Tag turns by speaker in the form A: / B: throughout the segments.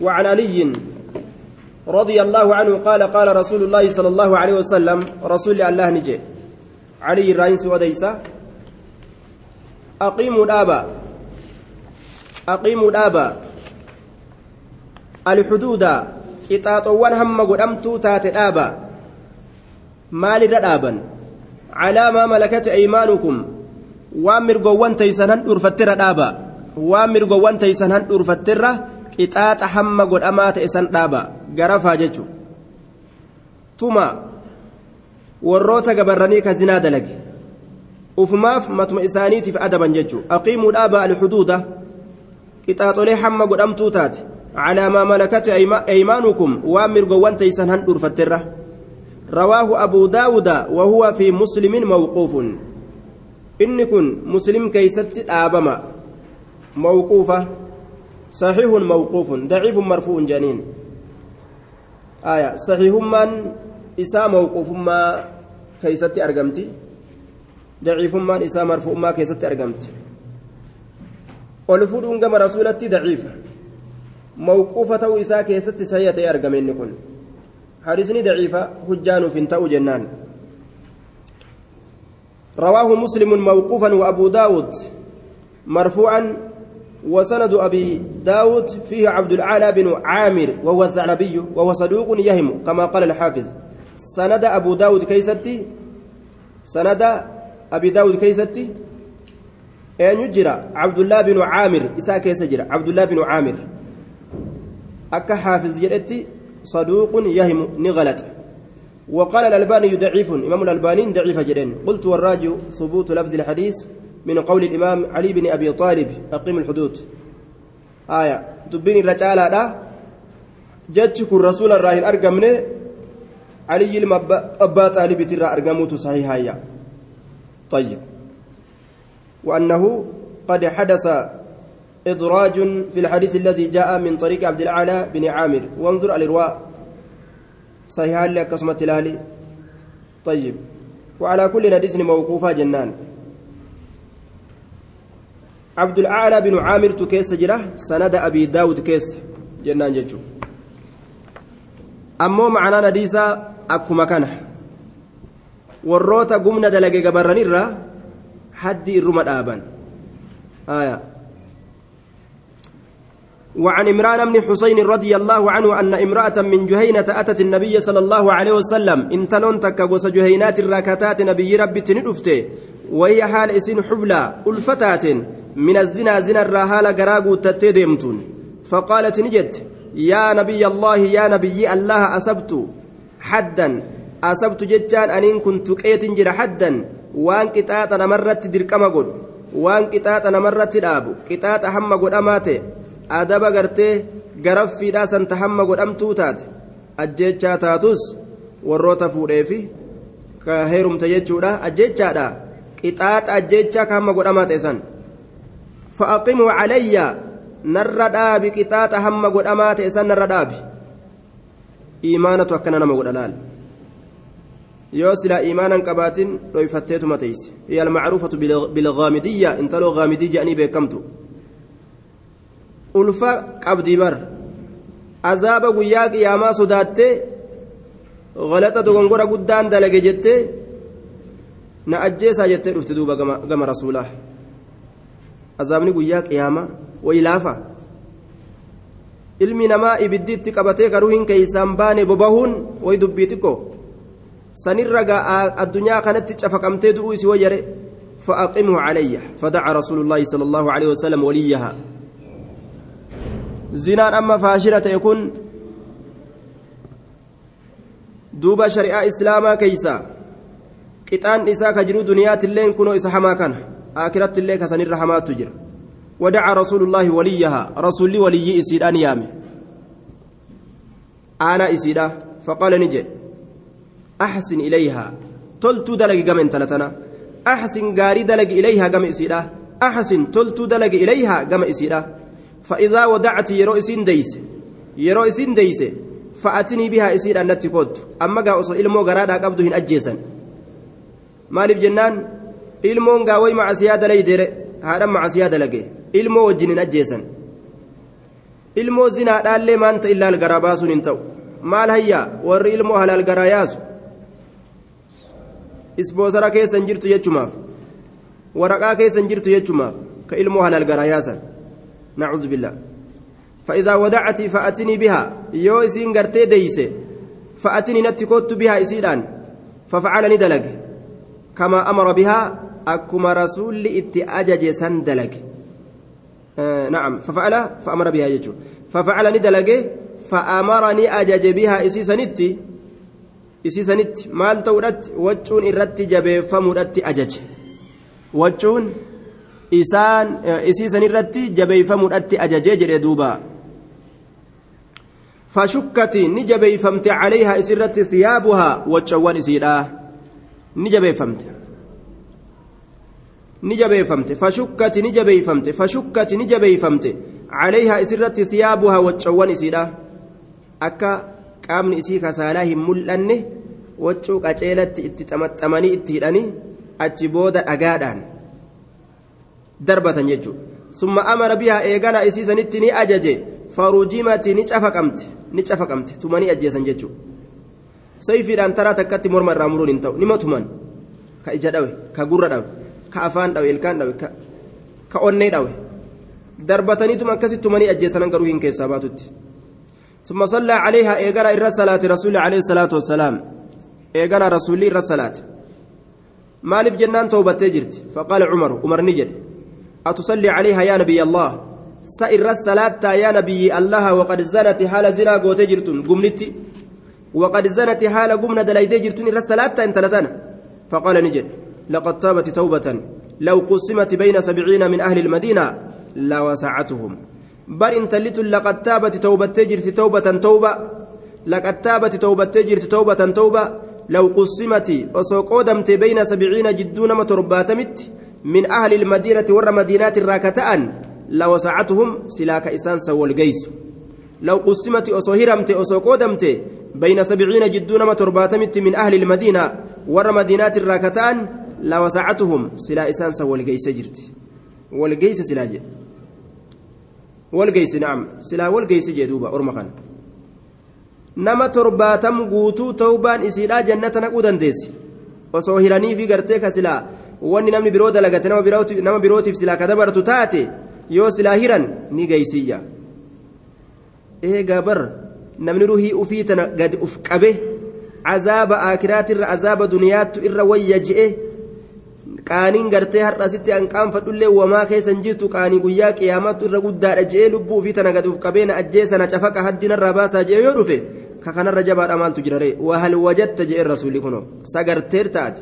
A: وعن علي رضي الله عنه قال قال رسول الله صلى الله عليه وسلم رسول الله نجي علي الرئيس وديسة أقيموا الآباء أقيموا الآباء الحدود godhamtuu taate dhaaba maalirra dhaaban calaa maa malakati aymaanukum waan mirgowwan taysan han dhuurfatterra dhaaba waan mirgowwan taysan han dhuurfatterra qixaaxa hamma godhamaa ta'e san dhaaba garafaa jechu tuma warroota gabarranii ka zinaa dalage ufumaaf matuma isaaniitiif adaban jechu aqiimuu dhaaba alxuduuda qixaaxolee hamma godhamtuu taate على ما ملكت أيمانكم وامر قوان تيسن هن فترة رواه أبو داود وهو في مسلم موقوف إن كن مسلم كيست آبما موقوفة صحيح موقوف ضعيف مرفوع جنين. آية صحيح من إسا موقوف ما كيست أرقمتي؟ ضعيف من إسا مرفوع ما كيست أرقمتي؟ ولفودون كما رسولتي ضعيفة. موقوفة sayya ta'e argame inni kun حديثني ضعيفة هجان في انتأو جنان. رواه مسلم موقوفا وأبو داود مرفوعا وسند أبي داود فيه عبد العالى بن عامر وهو الثعلبي وهو صدوق يهم كما قال الحافظ. سند أبو داود كيستي؟ سند أبي داود كيستي؟ أن يجرى عبد الله بن عامر إساء كيسجر عبد الله بن عامر. akka حافظ jedhetti صدوق يهم نغلط. وقال الألباني ضعيف إمام الألباني ضعيف جدا قلت والراجع ثبوت لفظ الحديث من قول الإمام علي بن أبي طالب أقيم الحدود. آية. تبين الرجال هذا جتك الرسول الراهن أرقمني علي أبا طالب ترى أرقموت هيا. طيب. وأنه قد حدث إدراج في الحديث الذي جاء من طريق عبد الأعلى بن عامر. وانظر الإرواء. صحيح لك قسمة الهالي طيب. وعلى كل حديث موقوفة جنان. عبد الأعلى بن عامر تكيس جرة سند أبي داود كيس جنان جيتشو أمو معنا نديسا أكما كان warroota gumna dalage gabarranirra haddi irruma dhaaban. وعن إمران بن حسين رضي الله عنه أن امرأة من جهينة أتت النبي صلى الله عليه وسلم إن تلون تكا جهينات الراكتات نبي ربي تندفته وهي حال إسين حبلى ألفتات من الزنا زنا الرهال قراغو تتدمتون فقالت نجت يا نبي الله يا نبي الله أسبت حدا أسبت جتان أنين كنت قيت جر حدا وان قطاط نمرت دركما قل وان قطاط نمرت الأب قطاط هم قل أماته adaba gartee garaffiidhaa san tahamma godhamtuu taate ajjechaa taatus warroota fuudheefi ka heerumte jechuudha ajjechaadha qixaaxa ajjechaa ka hamma godhamaa ta'e san fa'aqimuu calayya narra dhaabi qixaaxa hamma godhamaa ta'e san narra dhaabi iimaanatu akkana nama godha laal yoo silaa iimaanan qabaatin dhoyfatteetuma teeyse hiya almacruufatu bilgaamidiyya intaloo gaamidii jedhanii beekamtu ulfa qabdi bar azaaba guyyaa qiyaamaa sodaattee galaxa dogongora guddaan dalage jettee na ajjeesaa jettee dhufte duuba gama rasuulaa azaabni guyyaa qiyaamaa way laafa ilmi namaa ibiddiitti qabatee garuu hin keeysaan baane bobahuun way dubbii xiqqo sanirra addunyaa kanatti cafaqamtee du'uu isi wayyare فأقمه علي فدعا رسول الله صلى الله عليه وسلم وليها zinaan amma faashila ta'e kun duuba shari'aa islaamaa keeysa qixaan isaa ka jiru duniyaatilleen kunoo isa kana aakirattillee kasanirra hamaattu jira ودعا رسول الله وليها. رسول ولي إسيدان يامي. أنا إسيدا. فقال نجي. أحسن إليها. تلت دلق قم تلتنا أحسن قاري دلق إليها قم إسيدا. أحسن تلت دلق إليها قم إسيدا. فإذا ودعت يرو إسين ديس. يرو إسين ديس. فأتني بها إسين أن أما قا إلمو قرادا قبضهن أجيسا مالف جنان مع سيادة ليدر هذا مع سيادة لقي إلمو وجنين أجيسا ilmoo zinaadhaallee maanta illaal garaa baasuun hin ta'u maal hayyaa warri ilmoo halaal garaa yaasu isboosara keessa hin jirtu jechumaaf waraqaa keessa hin jirtu jechumaaf ka ilmoo halaal garaa yaasan nacuudhu billaa فإذا ودعت فأتني بها يو إسين قرتي ديسي فأتني نتكوت بها إسيدان ففعلني دلق كما أمر بها أكما رسول إتأجج سندلق آه نعم ففعل فأمر بها يجو ففعلني دلق فأمرني أجج بها إسي سنتي إسي سنتي مال تورت وجون إرت جبه فمرت أجج وجون إسان إسي سنرت جبه فمرت أجج جري دوبا فشكت نجبي فمت عليها إسرت ثيابها وجوان إسيرا نجبي فمت فشكت نجبي فمت فشكت نجبي فمت عليها إسرت ثيابها وجوان إسيرا أكا qaamni isii kasaalaa hin mul'anne waccuu qaceelatti itti xamaxamanii itti hidhanii achi booda dhagaadhaan darbatan jechuudha summa amara bihaa eegana isiisanitti ni ajaje farujimati ni cafaqamte ni cafaqamte tumanii ajjeesan jechuudha sayfiidhaan taraa takkatti morma irraa muruun hin ta'u nima tuman ka ija dhawe ka gurra dhawe ka afaan dhawe ilkaan dhawe ka onnee dhawe. Darbataniituma akkasitti tumanii ajjeesanan garuu hin keessaa baatutti. ثم صلى عليها إيقنا إرى صلاة رسول عليه الصلاة والسلام إيقنا رسول إرى الصلاة مالف جنان توبة تجرت فقال عمر عمر نجد أتصلي عليها يا نبي الله سئر الصلاة يا نبي الله وقد زنت حال زنا قوت جرت قمنتي وقد زنت حال قمنا دليد جرت إرى انت لزنا فقال نجد لقد تابت توبة. لو قسمت بين سبعين من أهل المدينة لوسعتهم. بل إن تلت لقد تابت توبة تجرت توبة توبة. لقد تابت توبة تجرت توبة توبة. لو قسمت وسوقودمت بين سبعين جدون مترباتمت من أهل المدينة ور مدينات الراكتان لوسعتهم سلاك إسان سوى الجيس لو قسمت أصهرمت أسوقودمت بين سبعين جدون مترباتمت من أهل المدينة ور مدينات الراكتان لوسعتهم سلا إسان سوى الجيس جرت والجيس سلاجه walgeysi nacam silaa walgeysi jee duuba orma kana nama torbaatam guutuu tawbaan isiidhaa jannata naquu dandeessi osoo hiraniifi gartee ka silaa wanni namni biroo dalagate nama birootiif silaa ka dabartu taate yoo silaa hiran ni geysiyya eegaa bar namni ruhii ufii tana gadi uf qabe cazaaba aakiraatirra azaaba duniyaattu irra wayya je'e qaaniin gartee har'asitti hanqaanfadhullee wamaa keessan jirtu qaanii guyyaa qiyaamatu irra guddaadha je'ee lubbuu fi tana gadi uf qabeena ajjeesana cafaqa haddinarraa baasaa je'ee yoo dhufe ka kanarra jabaadha maaltu jirare wahal wajatta je'e rasuulli kuno sagarteer taate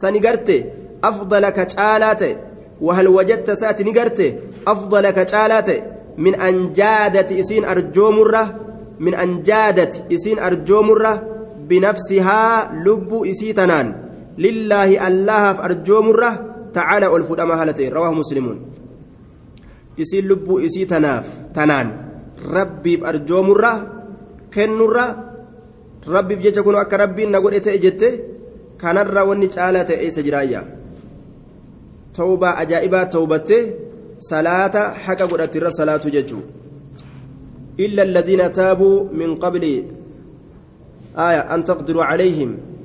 A: sani garte afdala ka caalaa ta'e wahal wajatta saati ni garte afdala ka caalaa ta'e min anjaadati isiin arjoomurra min anjaadati isiin arjoomurra binafsihaa lubbuu isii tanaan لله الله أرجومره تعالى الفدما هالتين. رواه مسلمون يسي لبو يسي تناف. تنان. ربي أرجومره كنره ربي بجيجا كنو أكا ربي نقول إتا إجت كان الرا وني تعالى إيسا جرايا توبة أجائبة توبة. صلاة حكا قد أتر ججو. إلا الذين تابوا من قبل. آية أن تقدروا عليهم.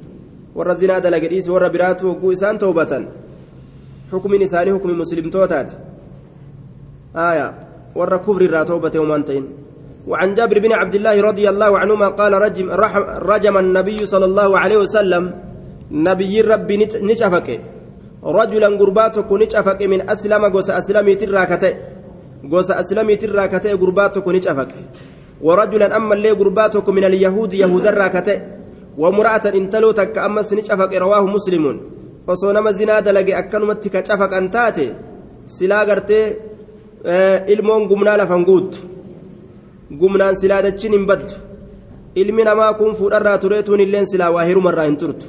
A: Warra zinaa dalagadhiisi warra biraatu hogguu isaan toobatan. Hukumin isaanii hukumi muslimtootaati آية ور كفر راتوبة ومان تين وعن جابر بن عبد الله رضي الله عنهما قال رجم, رجم النبي صلى الله عليه وسلم نبي ربي نشفك رجلا قرباتك نشفك من أسلم قوس أسلمي تراكته قوس أسلمي تراكته قرباتك نشفك ورجلا أما اللي قرباتك من اليهود يهود الراكته ومرأة انتلو تك أمس نشفق رواه مسلم silaa gartee ilmoon gumnaa lafan guuttu gumnaan silaa dachiin hin baddu ilmi namaa kun fuudharraa tureetuun illeen silaa waa herumarraa hin turtu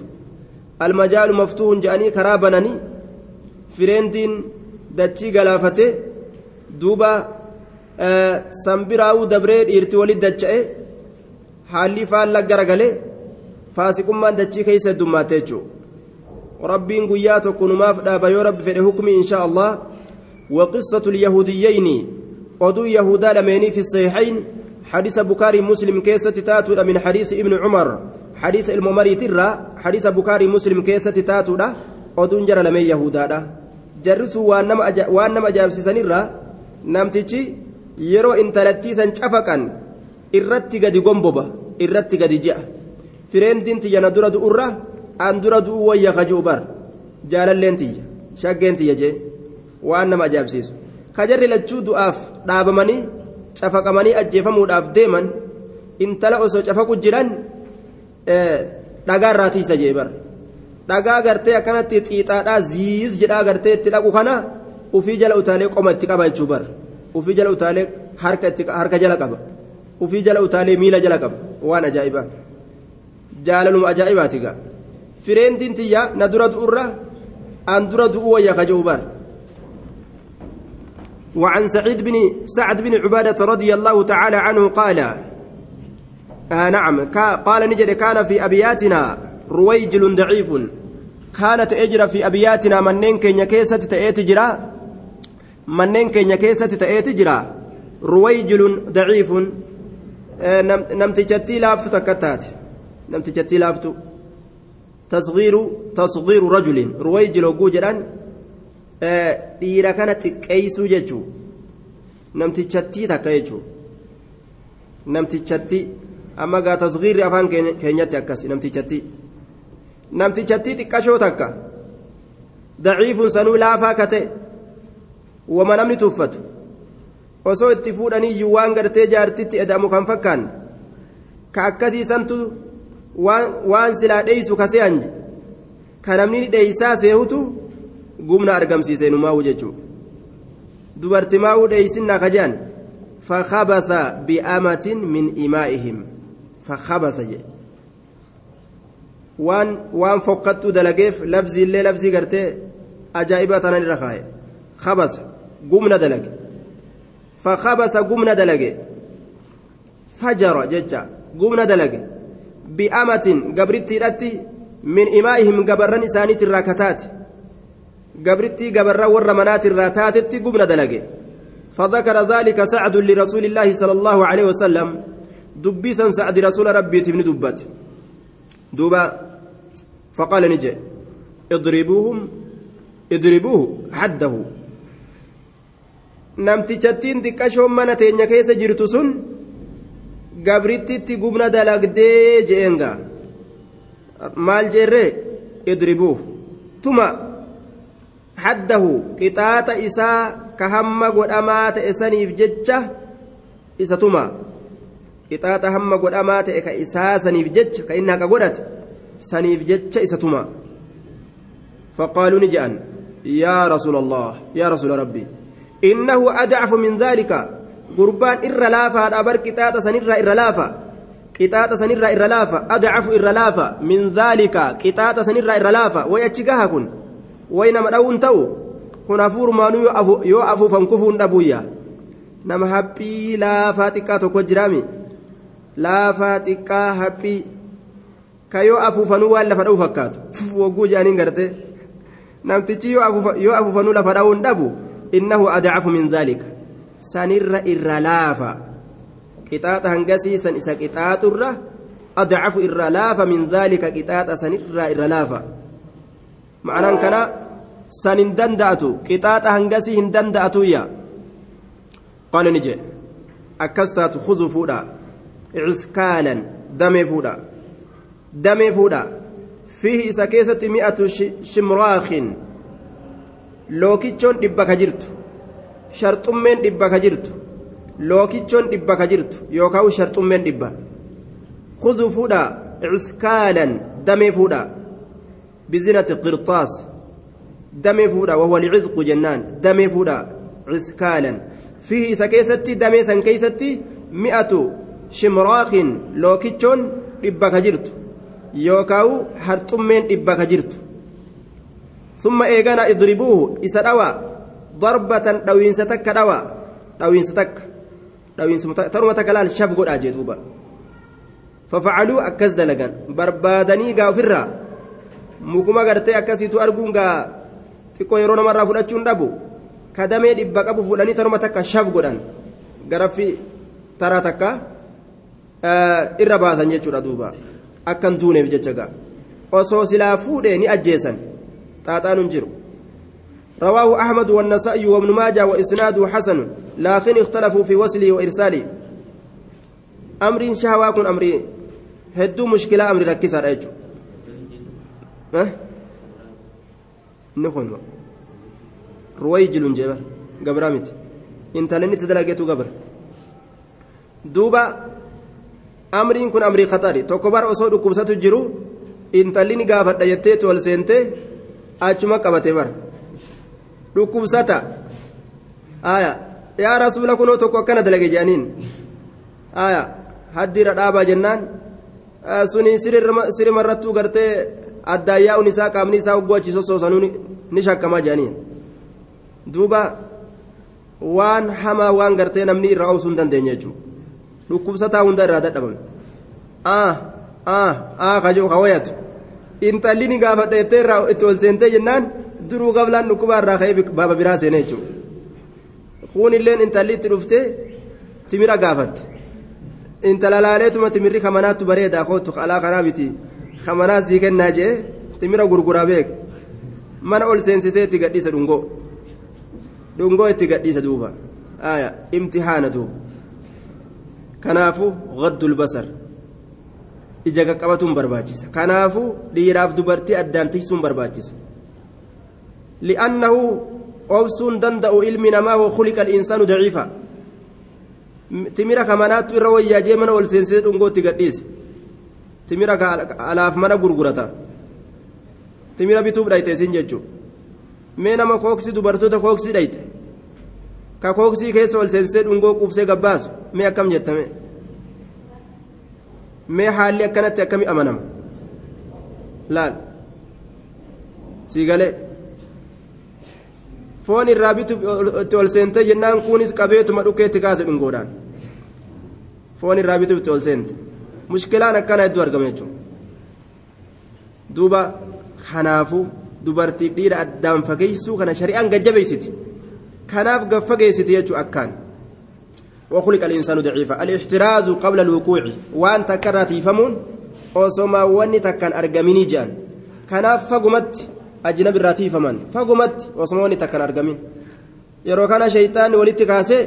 A: almajaalu maftuuhun je'anii karaa bananii fireendiin dachii galaafate duuba sanbiraawuu dabree dhiirti walit dacha'e haalli faalla garagalee faasiqummaan dachii keessa heddummaate jechuudha rabbiin guyyaa tokko numaaf dhaaba yoo rabbi fedhe hukmi inshaa allah وقصة اليهوديين oduu yahudaa lameenii fi sahihayn حديث بكاري مسلم كيسة تاتو من حديث ابن عمر حديث الممري ترى حديث بكاري مسلم كيسة تاتو oduun jara lameen yahudaadha jarri sun waan nama ajaa'ibsiisanirra namtichi yeroo intalattiisan cafaqan irratti gadi gomboba irratti gadi ji'a fireentiin tiyya na dura du'urra an dura du'u wayya kajuu bar jaalalleen tiyya shaggeen tiyya jee waan nama ajaa'ibsiisu ka jarri lachuu du'aaf dhaabamanii cafaqamanii ajjeefamuudhaaf deeman intala osoo cafaqu jiran dhagaa irraa tiisa jee bar dhagaa gartee akkanatti xiixaadhaa ziiz jedhaa gartee itti dhaqu kana ufii jala utaalee qoma itti qaba jechuu bar ufii jala utaalee harka jala qaba ufii jala utaalee miila jala qaba waan ajaa'ibaa jaalaluma ajaa'ibaati gaa fireentiin tiyya na dura du'urra an dura du'u wayya bar وعن سعيد بن سعد بن عبادة رضي الله تعالى عنه قال آه نعم قال نجد كان في أبياتنا رويجل ضعيف كانت أجرى في أبياتنا منين كينيا كيسة تأتي جرا منين كينيا كيسة تأتي جرا رويجل ضعيف آه نمتجتي لافتو تكتات نمتجتي لافتو تصغير تصغير رجل رويجل وجوجران dhiira kana xiqqeeysuu jechuu namtichattii takka jechuu namtichatti amma gaa tasgiirri afaan keenyatti akkas namtichatti namtichattii xiqqashoo takka daciifun sanuu laafaa ka ta'e wama namni tuuffatu osoo itti fuudhaniiyyuu waan gartee jaartitti edamu kan fakkaan ka akkasii santu waan silaa dheeysu ka se'an ka namni dheeysaa seehutu gumna argamsiise numaa'u jechuudha dubarti maa'uu dheeysinnaa ka jedhan fakhabasa bi'amatin min imaa'ihim fakhabasa jedhe waan waan fokkattuu dalageef labziillee labzii gartee ajaa'ibaa tanan irra kaaye khabasa gumna dalage fakhabasa gumna dalage fajara jecha gumna dalage bi'amatin gabrittiidhatti min imaa'ihim gabarran isaaniitirraa kataate. قبرتي قبر ور منات الراتات قبنا دلقي فذكر ذلك سعد لرسول الله صلى الله عليه وسلم دبيسا سعد رسول ربي تبني دبت دوبا فقال نجي اضربوهم اضربوه حده namtichattiin xiqqashoon mana teenya keessa jirtu sun gabrittitti gubna dalagdee jeenga maal jeerree idribuuh tuma haddahu qixaaxa isaa ka hamma godhamaa ta'e saniif jecha isa tuma qixaaxa hamma godhamaa ta'e ka isaa saniif jecha ka inni haqa godhate saniif jecha isa tuma فقالوا نجأن يا رسول الله يا رسول ربي إنه أدعف من ذلك قربان إر لافا أبر قطاطة سنر إر لافا قطاطة سنر إر لافا أدعف إر لافا من ذلك قطاطة سنر إر لافا ويأتشقها كن way nama dha'uun ta'u kun hafuurumaanuu yoo afuufan kufuun dhabuyya nama haphii laafaa xiqqaa tokko jiraami laafaa xiqqaa haphii ka yoo afuufanuu waan lafa dha'u fakkaatu wagguu jaaniin garte namtichi yoo afuufanuu lafa dha'uun dhabu innahu adcafu min dhaalika sanirra irra laafa qixaaxa hangasii san isa qixaaxurra adcafu irra laafa min dhaalika qixaaxa sanirra irra laafa ma'anaan kana san hin danda'atu qixaaxa hangasii hin danda'atuyya qaala ni jedhe akkas taatu khuzuu fuudha ciskaalan damee fuudha damee fuudha fiihi isa keessatti mi'atu shimraakin lookichoon dhibba ka jirtu sharxummeen dhibba ka jirtu lookichoon dhibba ka jirtu yookaan sharxummeen dhibba. Khuzuu fuudha ciskaalan damee fuudha بزنة قرطاس دمي فودا وهو العزق جنان دمي فودا عسكالا فيه سكيستي دمي سنكيستي مئة شمراخ لوكيتشون إبك جرت يوكاو هرتمين إبك جرت ثم إيغانا اضربوه إسدوا ضربة دوين ستك دوا دوين ستك دوين ستك ترمى تكلال شاف قد أجدوبا ففعلوا أكز دلقان بربادني غافرا mukuma gartee akkasiitu arguun gaa xiqqoo yeroo namarraa fudhachuun dhabu kadamee dhibba qabu fuudhanii taruma takka shaf godhan garaffii taraa takka irra baasan jechuudha duuba akkan duuneef jecha gaa osoo silaa fuudhee ni ajjeesan xaaxaan hin jiru رواه أحمد والنسائي وابن ماجه وإسناده حسن لكن اختلفوا في وصله وإرساله. أمر شهوة كن أمر هدو مشكلة أمر ركز على أجو أه؟ نخون رويجل جبر. قبرامت إنت لن تدلقيتو قبر. دوبا أمرين كن أمري خطري توكبار أصول كبسة جرو إنت لن قافت يتيت والسنتي أجمع قبتي بر dhukkubsata aya yaa rasuula kunoo tokko akkana dalage jedhaniin aya haddiirra dhaabaa jennaan suni sirimarrattuu gartee addaayyaa'uun isaa qaamni isaa hoggoo achi sossoosanuu ni shakkamaa jedhaniin duuba waan hamaa waan gartee namni irra oobsuu hin dandeenye jechuudha dhukkubsataa hunda irraa dadhabame ah ah ah kajoo kawayatu intalli ni gaafadha jettee irraa itti ol seentee jennaan duruu qablaan dhukkubaa irraa ka'ee baaba biraa seenee jechuudha kuun illeen intalli itti dhuftee timira gaafatte intala laaleetuma timirri kamanaattu bareedaa kootu alaa kanaa miti kamanaas sii kennaa jee timira gurguraa beek mana ol seensisee itti gadhiisa dhungoo dhungoo itti gadhiisa duuba imtihaana duuba kanaafu gaddul basar ija qaqqabatuun barbaachisa kanaafu dhiiraaf dubartii addaan tiksuun barbaachisa li'annahu obsuun danda'u ilmi namaa وخلق الإنسان ضعيفا ol seensisee dhungootti gadhiise timira alaaf mana gurgurata timira bituuf dhayte isin jechuun mee nama kooksii dubartoota kooksii dhayte ka kooksii keessa ol seensisee dhungoo quubsee gabbaasu mee akkam jettame mee haalli akkanatti akkami amanama laal sii galee foon irraa bituuf itti ol seentee jennaan kunis qabeetuma dhukkeetti kaase dhungoodhaan foon irraa bituuf itti ol seente mushkilaan akkana hedduu argame jechuudha duuba kanaafu dubartiif dhiira addaan fageessuu kana shari'aan gajjabeessiti kanaaf gaffageessiti jechuudha akkaan وخلق الإنسان ضعيفا الاحتراز قبل الوقوع وأن تكرت فمون أوسما وني تكن أرجميني جان كان فقمت أجنبي الراتي فمن فقمت أوسما وني تكن أرجمين يرو كان شيطان ولدت كاسي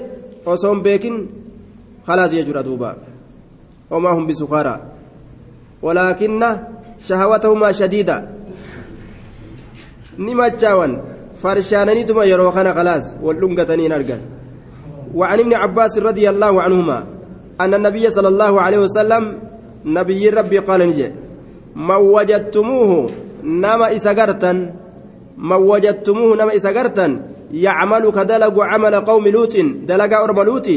A: أوسم بيكن خلاص يجرى دوبا وما هم بسخارى ولكن شهوتهما شديدة نمتشاون فرشاننيتما يرو كان خلاص واللنقتنين أرجل وعن ابن عباس رضي الله عنهما أن النبي صلى الله عليه وسلم نبي ربي قال نجي من وجدتموه نما إسقرتا من وجدتموه نما إسقرتا يعمل كدلق عمل قوم لوط دلق أرم لوط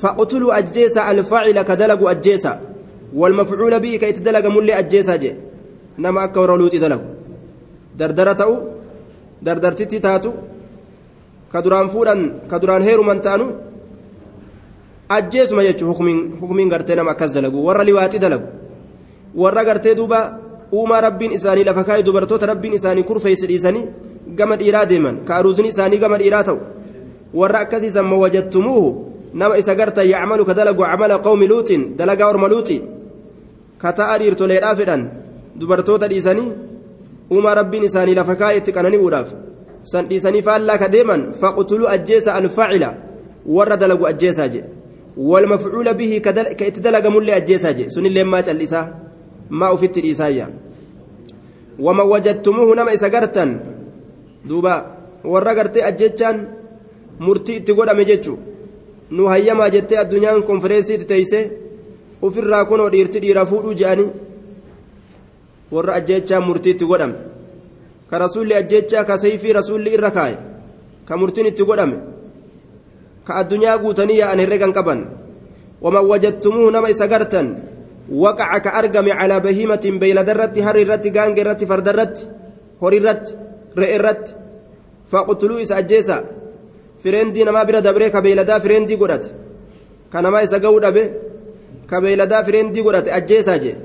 A: فاقتلوا أجيس الفاعل كدلق أجيس والمفعول به كي تدلق ملي أجيس جي نما أكور لوط دلق دردرته دردرتي تاتو كدران فورا كدران هيرو من تانو ajjeesuma jechuun hukumiin gartee nama akkas dalagu warra liwaaxii dalagu warra gartee duuba uumaa rabbiin isaanii lafa kaa'ee dubartoota rabbiin isaanii kurfeessi dhiisanii gama dhiiraa deeman kaaruusni isaanii gama dhiiraa ta'u warra akkasiisan mawajjattumuuhu nama isa garta yacmalu ka dalagu camala qawmi luuxiin dalagaa orma luuxi ka ta'a dhiirtoleedhaa fedhan dubartoota dhiisanii uumaa rabbiin isaanii lafa kaa'ee itti qanani'uudhaaf san dhiisanii faallaa ka deeman faqtuluu ajjeesa alfaacila warra dalagu ajjeesaa jedhe والمفعول به كإتدلق ملي أجيساج سن اللي ما جلسا ما أفت الإسايا وما وجدتموه نما إسقرتا دوبا ورقرت أجيتشان مرتي تقول أمجيتشو nu hayyamaa jettee addunyaan konfereensiitti teeyse ofirraa kunoo dhiirti dhiira fuudhuu je'anii warra ajjeechaa murtiitti godhame ka rasuulli ajjeechaa ka sayfii rasuulli irra kaaye ka murtiin itti godhame ka addunyaa guutanii yaa'an herregan qaban waman wajadtumuuhu nama isa gartan bahiimatin beeyladarratti harri irratti gaange irratti farda irratti hori irratti re'e irratti faqtuluu isa ajjeesa fireendii namaa bira dabree ka beeyladaa fireendii godhate ka namaa isa ga'uu dhabe ka beeyladaa fireendii godhate ajjeesaa jee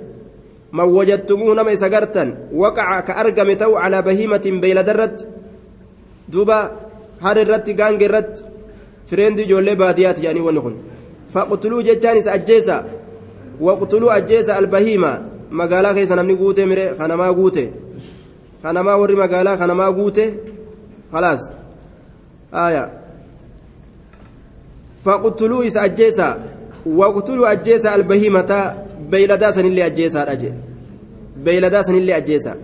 A: man wajadtumuuhu nama isa gartan waqaca ka argame ta'u calaa bahiimatin beeyladarratti duuba harri irratti gaange irratti fireendii ijoollee baadiyyaati jedhanii wanni kun faqtuluu jechaanis ajjeesa waqtuluu ajjeesa albahiima magaalaa keessa namni guute mire kanamaa guute kanamaa warri magaalaa kanamaa guute khalaas aya faqtuluu isa ajjeesa waqtuluu ajjeesa albahiimata beeyladaa sanillee ajjeesaadha jee beeyladaa sanillee ajjeesa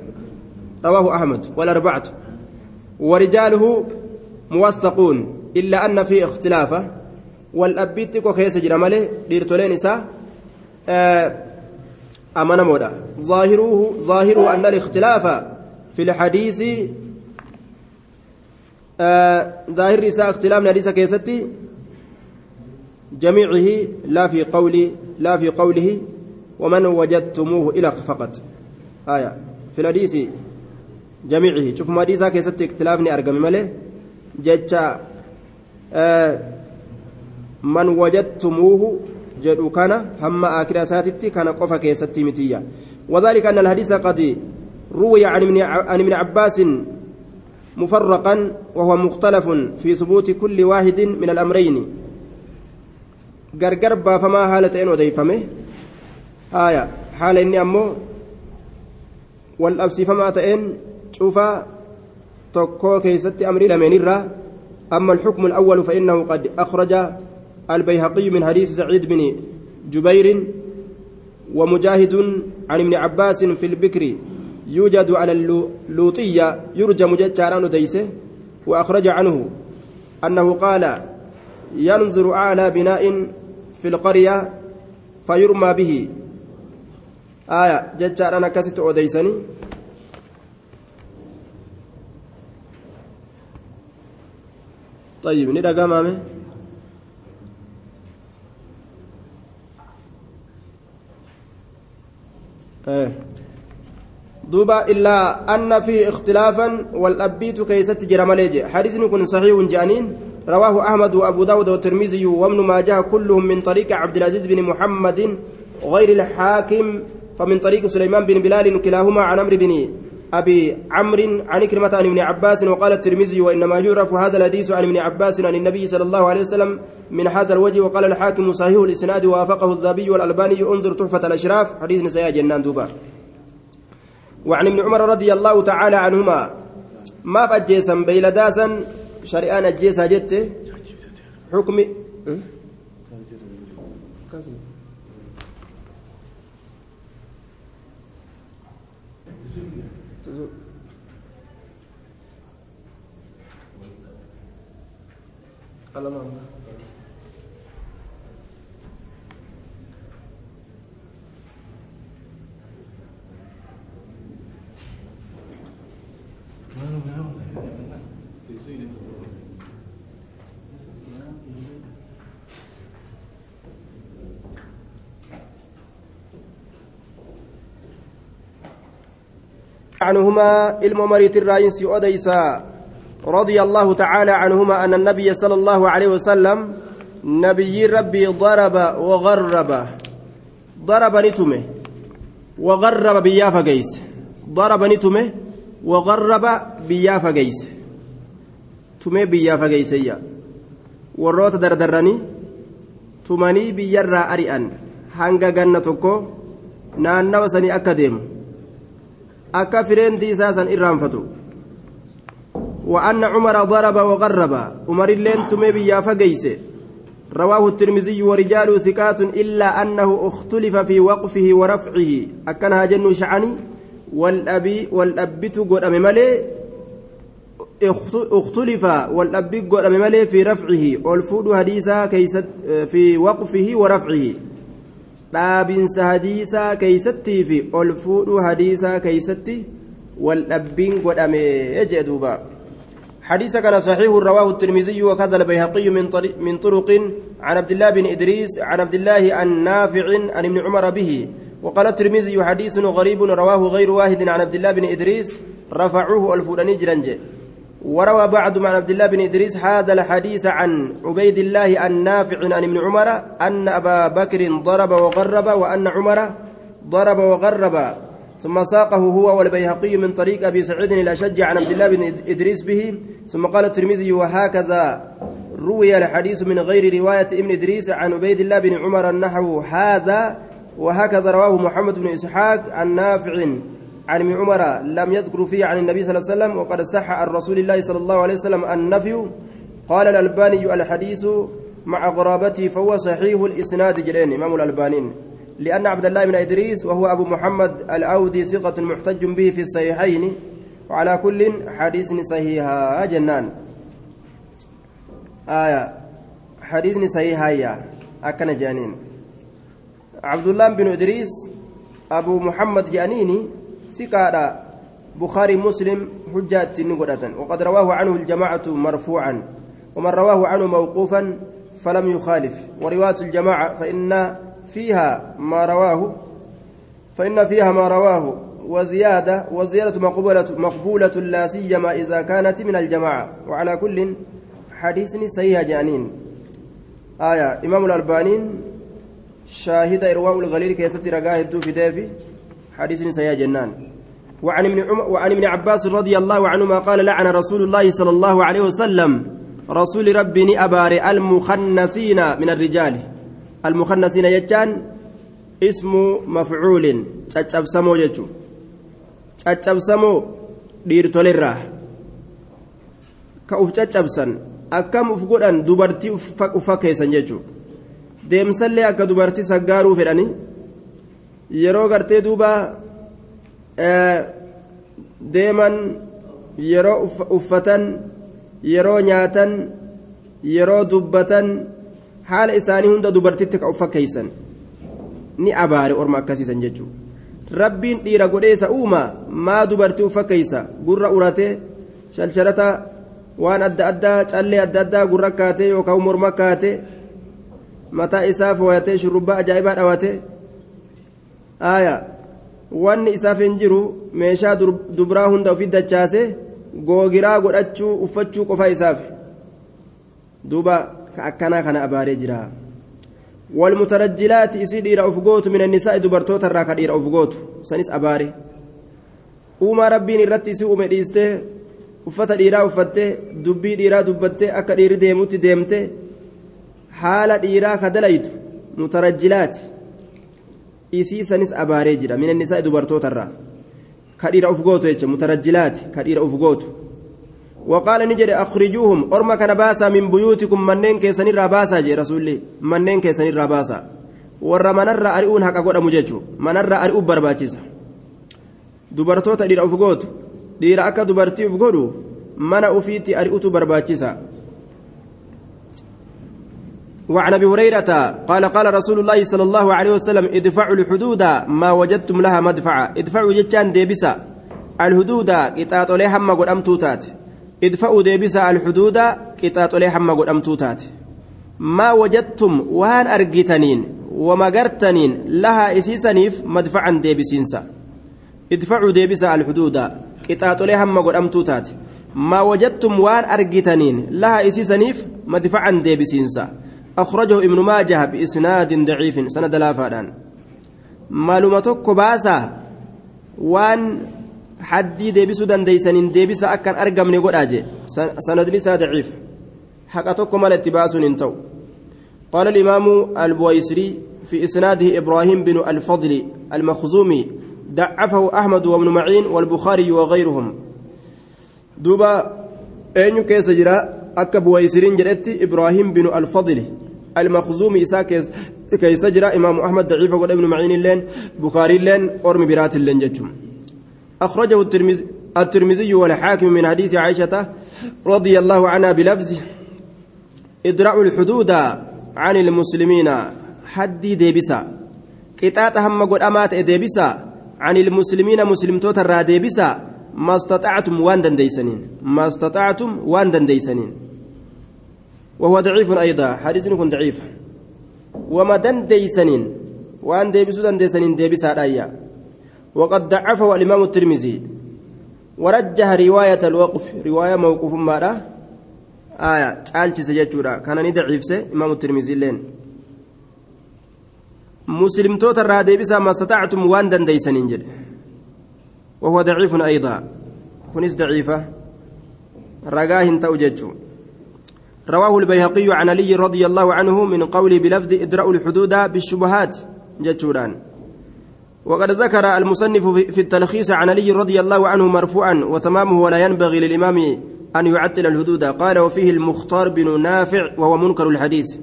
A: رواه أحمد والأربعة ورجاله موثقون إلا أن في اختلافه والأبيت كيس جرماله ديرتولين إسا أمانة مودا. ظاهره ظاهره أن الاختلاف في الحديث ظاهر إسا اختلاف حديث كيستي جميعه لا في قول لا في قوله ومن وجدتموه إلى فقط. آية. في الحديث جميعه. شوف ما حديثا كيست اختلافني أرقم ماله. جتشا آه من وجدتموه جدو كان هم آخر ساتتي كان قفا كيستي متيا وذلك أن الحديث قد روي عن ابن عباس مفرقا وهو مختلف في ثبوت كل واحد من الأمرين baafamaa haala ta'een odeeyfame haaya haala inni ammoo wal dhabsiifamaa ta'een cufaa tokkoo keeysatti amrii lameenirraa أما الحكم الأول فإنه قد أخرج البيهقي من حديث سعيد بن جبير ومجاهد عن ابن عباس في البكر يوجد على اللوطية يرجم جتاران ديسه وأخرج عنه أنه قال ينظر أعلى بناء في القرية فيرمى به. آية جتاران كست أوديسني. طيب ندى duuba إلا أن فيه اختلافا wal dhabbiit keessatti jira malee حديث kun صحيح jennaan. رواه أحمد وأبو داود والترمذي وابن ماجه كلهم من طريق عبد العزيز بن محمد غير الحاكم فمن طريق سليمان بن بلال كلاهما عن عمرو بن أبي عمرو عن عكرمة عن ابن عباس وقال الترمذي وإنما يعرف هذا الحديث عن ابن عباس عن النبي صلى الله عليه وسلم من هذا الوجه. وقال الحاكم صحيح الإسناد ووافقه الذهبي والألباني انظر تحفة الأشراف. حديث نساء jennaan duuba. وعن ابن عمر رضي الله تعالى عنهما ما بأجيسا بيلداسا شريان أجيسا جت حكم عنهما الممريت الرئيس أديسا رضي الله تعالى عنهما أن النبي صلى الله عليه وسلم نبي ربي ضرب وغرب ضرب نتمه وغرب بيافا قيس ضرب نتمه وغرب بيافا قيس تمه بيافا dardarranii tumanii biyyarraa ari'an hanga ganna tokko naannawa sanii akka deemu akka fireentii isaa san irraanfatu وأن عمر ضرب وغرب. عمر اللين تمي بيا فقيس. رواه الترمذي ورجاله ثقات إلا أنه اختلف في وقفه ورفعه. أكنها جن شعني. والأبي والأبت قد أممالي اختلف والأبي قد أممالي في رفعه. والفود حديثا كيست في وقفه ورفعه. dhaabinsa hadiisaa keeysattii fi ol fuudhuu hadiisaa keeysatti wal dhabbiin godhame حديث كان صحيح رواه الترمذي وكذا البيهقي من من طرق عن عبد الله بن إدريس عن عبد الله عن نافع عن ابن عمر به. وقال الترمذي حديث غريب رواه غير واحد عن عبد الله بن إدريس رفعوه الفلاني جرنج. وروى بعض عن عبد الله بن إدريس هذا الحديث عن عبيد الله النافع عن ابن عمر أن أبا بكر ضرب وغرب وأن عمر ضرب وغرب. ثم ساقه هو والبيهقي من طريق أبي سعيد الاشج عن عبد الله بن إدريس به. ثم قال الترمذي وهكذا روي الحديث من غير رواية ابن إدريس عن عبيد الله بن عمر النحو هذا وهكذا رواه محمد بن إسحاق عن نافع عن عمر لم يذكر فيه عن النبي صلى الله عليه وسلم وقد صح عن رسول الله صلى الله عليه وسلم النفي. قال الألباني الحديث مع غرابته فهو صحيح الإسناد جلين إمام الألبانين لأن عبد الله بن إدريس وهو أبو محمد الأودي ثقة محتج به في الصحيحين وعلى كل حديث صحيح جنان. آية. حديث صحيح يا أكن جانين. عبد الله بن إدريس أبو محمد جانيني ثقة. بخاري مسلم حجة نقدة وقد رواه عنه الجماعة مرفوعا. ومن رواه عنه موقوفا فلم يخالف. ورواية الجماعة فإن فيها ما رواه فإن فيها ما رواه وزيادة والزيادة مقبولة مقبولة لا سيما إذا كانت من الجماعة. وعلى كل حديث صحيح جانين. آية إمام الألبانين شاهد إرواء الغليل كيست رقاه الدو في دافي. حديث صحيح جنان. وعن ابن عمر وعن ابن عباس رضي الله عنهما قال لعن رسول الله صلى الله عليه وسلم رسول ربي أباري المخنثين من الرجال. المخنثين يجان اسم مفعول تشابسمو يجو تشابسمو dhiirtolirraa ka uf caccabsan akkam uf godhan dubartii ufa keessan jechuudha deemsallee akka dubartii saggaaruu fedhanii yeroo gartee duuba deeman yeroo uffatan yeroo nyaatan yeroo dubbatan haala isaanii hunda dubartitti ka uffa keeysan ni abaare orma akkasiisan jechuudha rabbiin dhiira godheessa uuma maa dubartii uffa keeysa gurra uratee shalshalata waan adda addaa callee adda addaa gurra kaatee yookaan morma kaatee mataa isaa fooyatee shurrubbaa ajaa'ibaa dhawatee. Aayaa wanni isaaf hin jiru meeshaa dubraa hunda ofii dachaasee googiraa godhachuu uffachuu qofa isaaf. Duuba akkanaa kana abaaree jira والمترجلات isii dhiira uf gootu min annisaa'i dubartoota irraa ka dhiira uf gootu sanis abaare uumaa rabbiin irratti isii uume dhiistee uffata dhiiraa uffattee dubbii dhiiraa dubbattee akka dhiirri deemutti deemte haala dhiiraa ka dalaytu mutarajjilaati isii sanis abaaree jira min annisaa'i dubartoota irraa ka dhiira uf gootu jecha mutarajjilaati ka dhiira uf gootu وقال نجد أخرجوهم. أرما كان باسا من بيوتكم. منين كيسن الراباسا جي رسولي. منين كيسن الراباسا ور منر أرئون حقا قد مججو. منر أرئو dhiira uf gootu dhiira akka dubartii uf godhu mana ufiitti ari'utu barbaachisa وعن أبي هريرة قال قال رسول الله صلى الله عليه وسلم ادفعوا الحدود ما وجدتم لها مدفعا ادفعوا جتان ديبسا. الحدود قطاط له هم قد أمتوتات. ديبسا الحدود قطاط له هم قد امتوتات ما وجدتم وان ارجتنين ومغرتنين لها إسيسنيف مدفعا ديبسينسا ادفعوا ديبسا الحدود قطاط له هم قد امتوتات ما وجدتم وان ارجتنين لها إسيسنيف مدفعا ديبسينسا أخرجه ابن ماجه بإسناد ضعيف سند لا فادان. باسا وان حدي ديبسو دنديسن ديبسا أكن أرقم نقول أجي سند لسا ضعيف حقتك مال اتباس انتو قال الإمام البويسري في إسناده إبراهيم بن الفضل المخزومي ضعفه أحمد وابن معين والبخاري وغيرهم دوبا أين كيس جرا akka buwayisiriin jedhetti ibraahim binu alfadli almakzuumi isaa keessa jira. Imaamu ahmad daciifa godha ibnu maciin illeen bukaariilleen ormi biraatilleen jechuun. أخرجه الترمذي والحاكم من حديث عائشة رضي الله عنها بلفظ إدراء الحدود عن المسلمين حدي ديبسا. قطعت هم قد أمات ديبسا. عن المسلمين مسلم توتر ديبسا. ما استطعتم وان دنديسنين. ما استطعتم وان دنديسنين. وهو ضعيف أيضا. حديث يكون ضعيف. وما دنديسنين. وان ديبسو دنديسنين ديبس هذا وقد ضعفه الإمام الترمذي. ورجح رواية الوقف رواية موقوف ماذا؟ آية. تعالج سجدورا كان سي إمام الترمذي لين. مسلم توتر ديبسا ما استطعتم وان دنديسنين جد وهو ضعيف أيضا. كنس ضعيفة. رقاه توجج رواه البيهقي عن علي رضي الله عنه من قوله بلفظ ادرأوا الحدود بالشبهات. جتشوران وقد ذكر المصنف في التلخيص عن علي رضي الله عنه مرفوعا وتمامه ولا ينبغي للإمام أن يعتل الحدود. قال وفيه المختار بن نافع وهو منكر الحديث.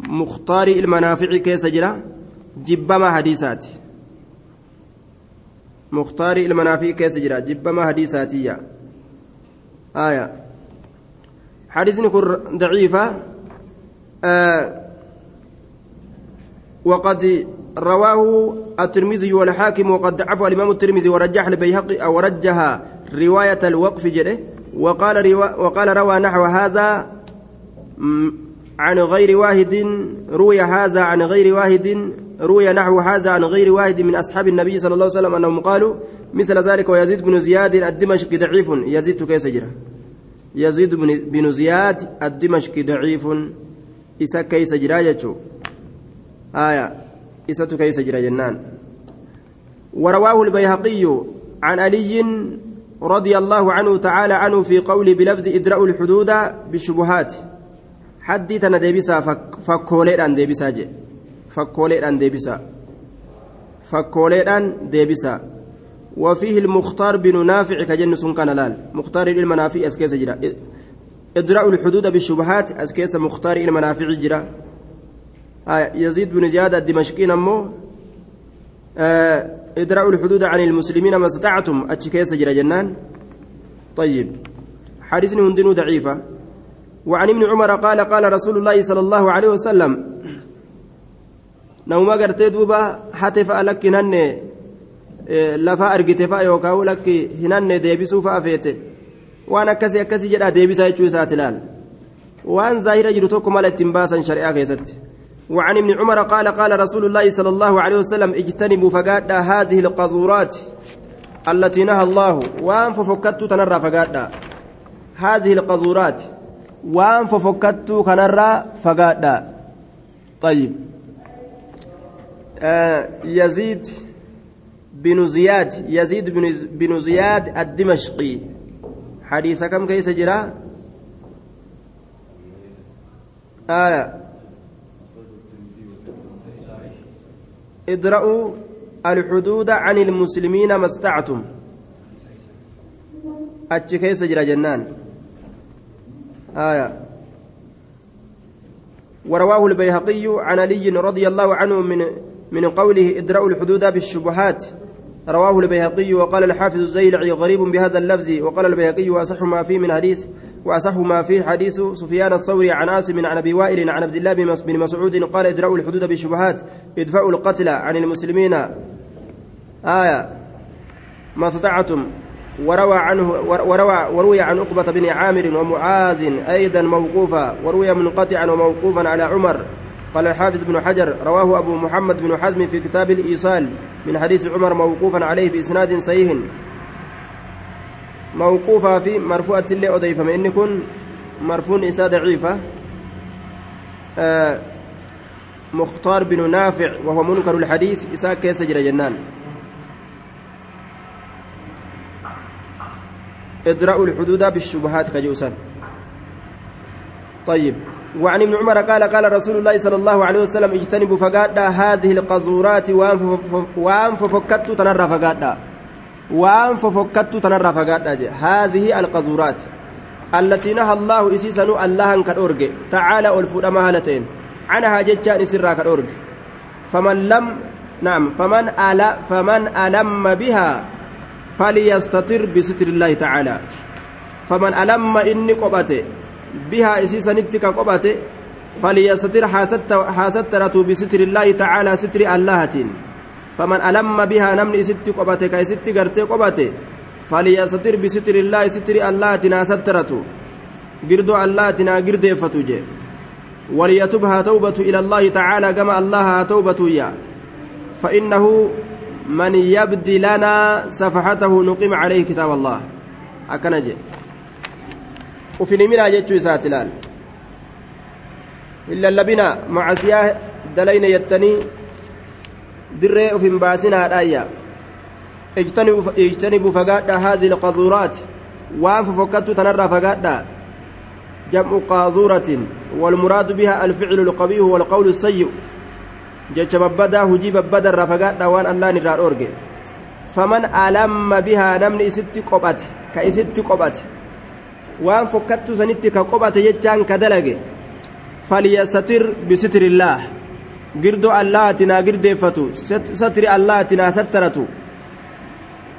A: مختار المنافع كيس جرا؟ جبما حديثات. مختار المنافع كيس جرا؟ جبما حديثاتية آية. حديث ضعيفة. آه وقد رواه الترمذي والحاكم وقد ضعفه الإمام الترمذي ورجح البيهقي أو رجح رواية الوقف jedhe وقال وقال روى نحو هذا عن غير واحد روي هذا عن غير واحد روي نحو هذا عن غير واحد من أصحاب النبي صلى الله عليه وسلم أنهم قالوا مثل ذلك ويزيد بن زياد الدمشقي ضعيف. يزيد keessa jira يزيد بن زياد الدمشقي ضعيف. isa keessa jira آية. isa keessa jira jennaan ورواه البيهقي عن علي رضي الله عنه تعالى عنه في قوله بلفظ إدراء الحدود بالشبهات. حدي تنا ديبسا فكوليدان ديبسا جي. ديبسا. فكوليدان ديبسا. وفيه المختار بن نافع كجن سن كان لال. مختار المنافع أسكيس جرا. إدراء الحدود بالشبهات أسكيس مختار المنافع جرا. يزيد بن زياد الدمشقي نمو آه إدراء الحدود عن المسلمين ما استطعتم. أتشكيس جرا جنان. طيب. حديث هندن ضعيفة. وعن ابن عمر قال قال رسول الله صلى الله عليه وسلم نوما قرتي دوبا حتى فألك هنن لفا أرقت فأ يوكاو لك هنن ديبسو فأفيته waan akkasii akkasii jedhaa deebisaa jechuu isaati ilaal waan zaahira jiru tokko mala ittiin وعن ابن عمر قال قال رسول الله صلى الله عليه وسلم اجتنبوا فقادا هذه القذورات التي نهى الله. وان ففكت تنرى فقادا هذه القذورات. وان ففكت كنرى فقادا طيب. آه يزيد بن زياد يزيد بن, زياد الدمشقي. حديث كم كيس جرا آية ادرأوا الحدود عن المسلمين ما أتش كيس جرا جنان. آية. ورواه البيهقي عن علي رضي الله عنه من من قوله ادرأوا الحدود بالشبهات. رواه البيهقي وقال الحافظ الزيلعي غريب بهذا اللفظ وقال البيهقي وأصح ما فيه من حديث وأصح ما فيه حديث سفيان الثوري عن عاصم عن أبي وائل عن عبد الله بن مسعود قال ادرأوا الحدود بالشبهات ادفعوا القتل عن المسلمين. آية. ما استطعتم. وروى عنه وروى وروي عن عقبة بن عامر ومعاذ أيضا موقوفا وروي منقطعا وموقوفا على عمر. قال الحافظ بن حجر رواه أبو محمد بن حزم في كتاب الإيصال من حديث عمر موقوفا عليه بإسناد صحيح. في مرفوعة اللي أضيف إن كن مرفوع إساء ضعيفة آه مختار بن نافع وهو منكر الحديث إساء كيس جنان ادرأوا الحدود بالشبهات كجوسا طيب وعن ابن عمر قال قال رسول الله صلى الله عليه وسلم اجتنبوا فقادا هذه القذورات وان ففكت تنرى فقادا وان ففكت تنرى هذه القذورات التي نهى الله اسيسن الله كدورج تعالى الفود مهالتين عنها ججان سرا كدورج فمن لم نعم فمن ألا فمن ألم بها فليستتر بستر الله تعالى فمن ألم إني قبته بها إسيسنت كقبته فليستر حاسترته بستر الله تعالى ستر اللهة فمن ألم بها نمن إست قبته كيست قرتي قبته فليستر بستر الله ستر الله ناسترته قردو الله تنا قرد فتوجه. وليتبها توبة إلى الله تعالى كما الله توبة يا. فإنه من يبدي لنا سفحته نقيم عليه كتاب الله. أكنجي. ufini minaa jechuu isaati laal hin lallabina macasiyaa dalayna jettanii dirree uf hin baasinaadhaayya ijtanibuu fagaadha haadhi ilqazuuraati waan fofokkattu tanarraa fagaadha جمع قاذورة والمراد بها الفعل القبيح والقول السيء جتش ببدا هجي ببدا رفقات دوان الله نرى أورجي فمن ألم بها نمني ست قبت كإست قبت waan fokkattu sanitti ka qophate jechaan ka dalage falyastatir bisitri illaah girdoo allahati naa girdeeffatu satri allahati naa sattaratu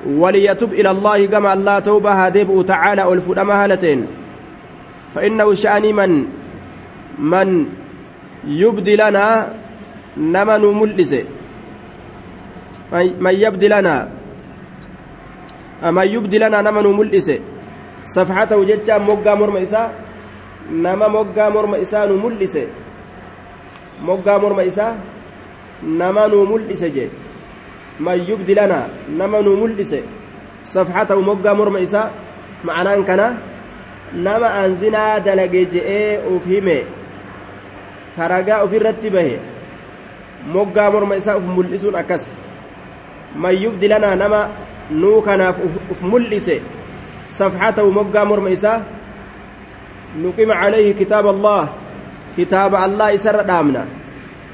A: وليتب إلى الله كما الله توبة هديب تعالى والفدما هالتين فإنه شأني من من يبدي لنا نمن ملس من يبدي لنا من يبدي لنا نمن ملس safxatahu jechaan moggaa morma isaa nama moggaa morma isaa nu mul'ise moggaa morma isaa nama nu mul'ise jee man yubdi nama nu mul'ise safxatahu moggaa morma isaa ma'anaan kana nama an zinaa dalage je'ee uf hime karagaa ofirratti bahe moggaa morma isaa uf mul'isuun akkas man yubdi nama nuu kanaaf uf mul'ise صفحته مقا مرم إساه نقيم عليه كتاب الله كتاب الله إسر دامنا.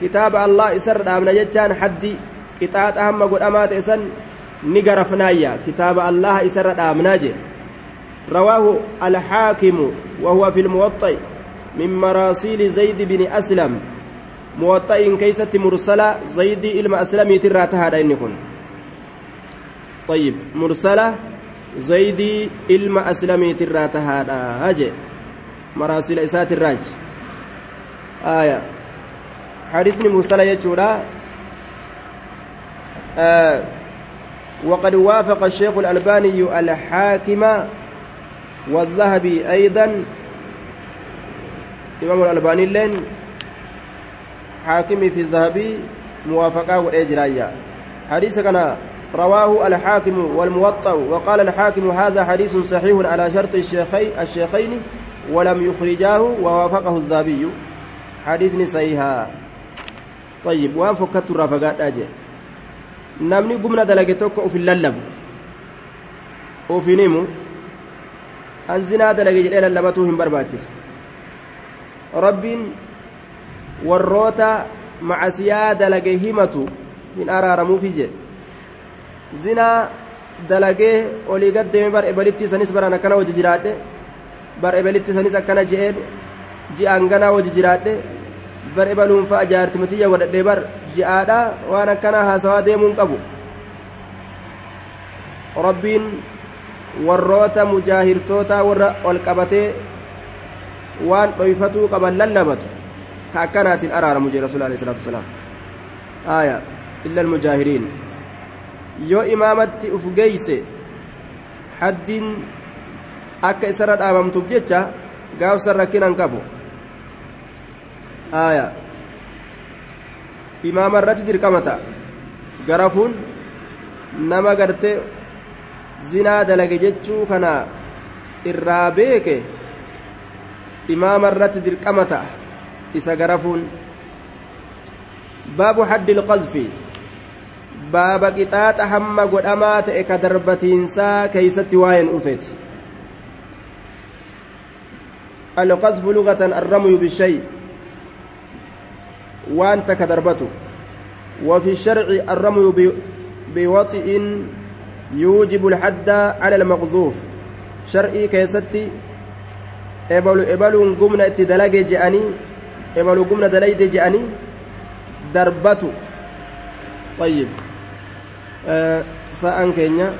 A: كتاب الله إسر دامنا جتان حدي. قطعات أهم قد أمات إسن نقرفنايا. كتاب الله إسر دامنا جي. رواه الحاكم وهو في الموطئ من مراسيل زيد بن أسلم. موطئ كيسة مرسلة زيد إلما أسلمي تراتها دينكم طيب مرسلة zaydii ilma aslamiitirraa tahaadha je maraasila isaatirraaj aya مرسلة يجورا آه وقد وافق الشيخ الألباني الحاكم والذهبي أيضا. إمام الألباني لين حاكمي في الذهبي موافقة والإجراء حديث كان رواه الحاكم والموطأ وقال الحاكم هذا حديث صحيح على شرط الشيخين الشيخين ولم يخرجاه ووافقه الذهبي. حديث صحيح طيب وان فكت الرافقات أجي namni gumna dalage tokko ufin lallabu ufinimu an zinaa dalage jedhee lallabatuu hin barbaachisu rabbiin warroota macasiyaa dalage himatu hin araaramuufi jedhe zinaa dalagee olii gaddeeme bar ebalitti sanis baran akkana hoji jiraadhe bar ebalitti sanis akkana je'een ji'aan ganaa hoji jiraadhe bar ebaluun fa'a jaartimitiyya godhadhee bar ji'aadha waan akkanaa haasawaa deemuun qabu rabbiin warroota mujaahirtoota warra ol qabatee waan dhoyfatuu qaban lallabatu ka akkanaatiin araaramu jee rasuul alayhi salaatu wasalaam aya illa almujaahiriin yoo imaamatti uf geeyse haddiin akka isarra dhaabamtuuf jecha gaafsan rakkinan qabu aya imaama irratti dirqamata garafuun nama gartee zinaa dalage jechuu kana irraa beeke imaama irratti dirqamata isa garafuun baabu haddi ilqazfi baaba qixaaxa hamma godhamaa ta'e ka darbatiinsaa keeysatti waa'een dhufeeti القذف لغة الرمي بالشيء وانت كدربته وفي الشرع الرمي بوطئ يوجب الحد على المقذوف شرعي كيستي ebaluun gumna itti dalage je'anii ebalu gumna dalayde je'anii darbatu طيب sa'aan keenya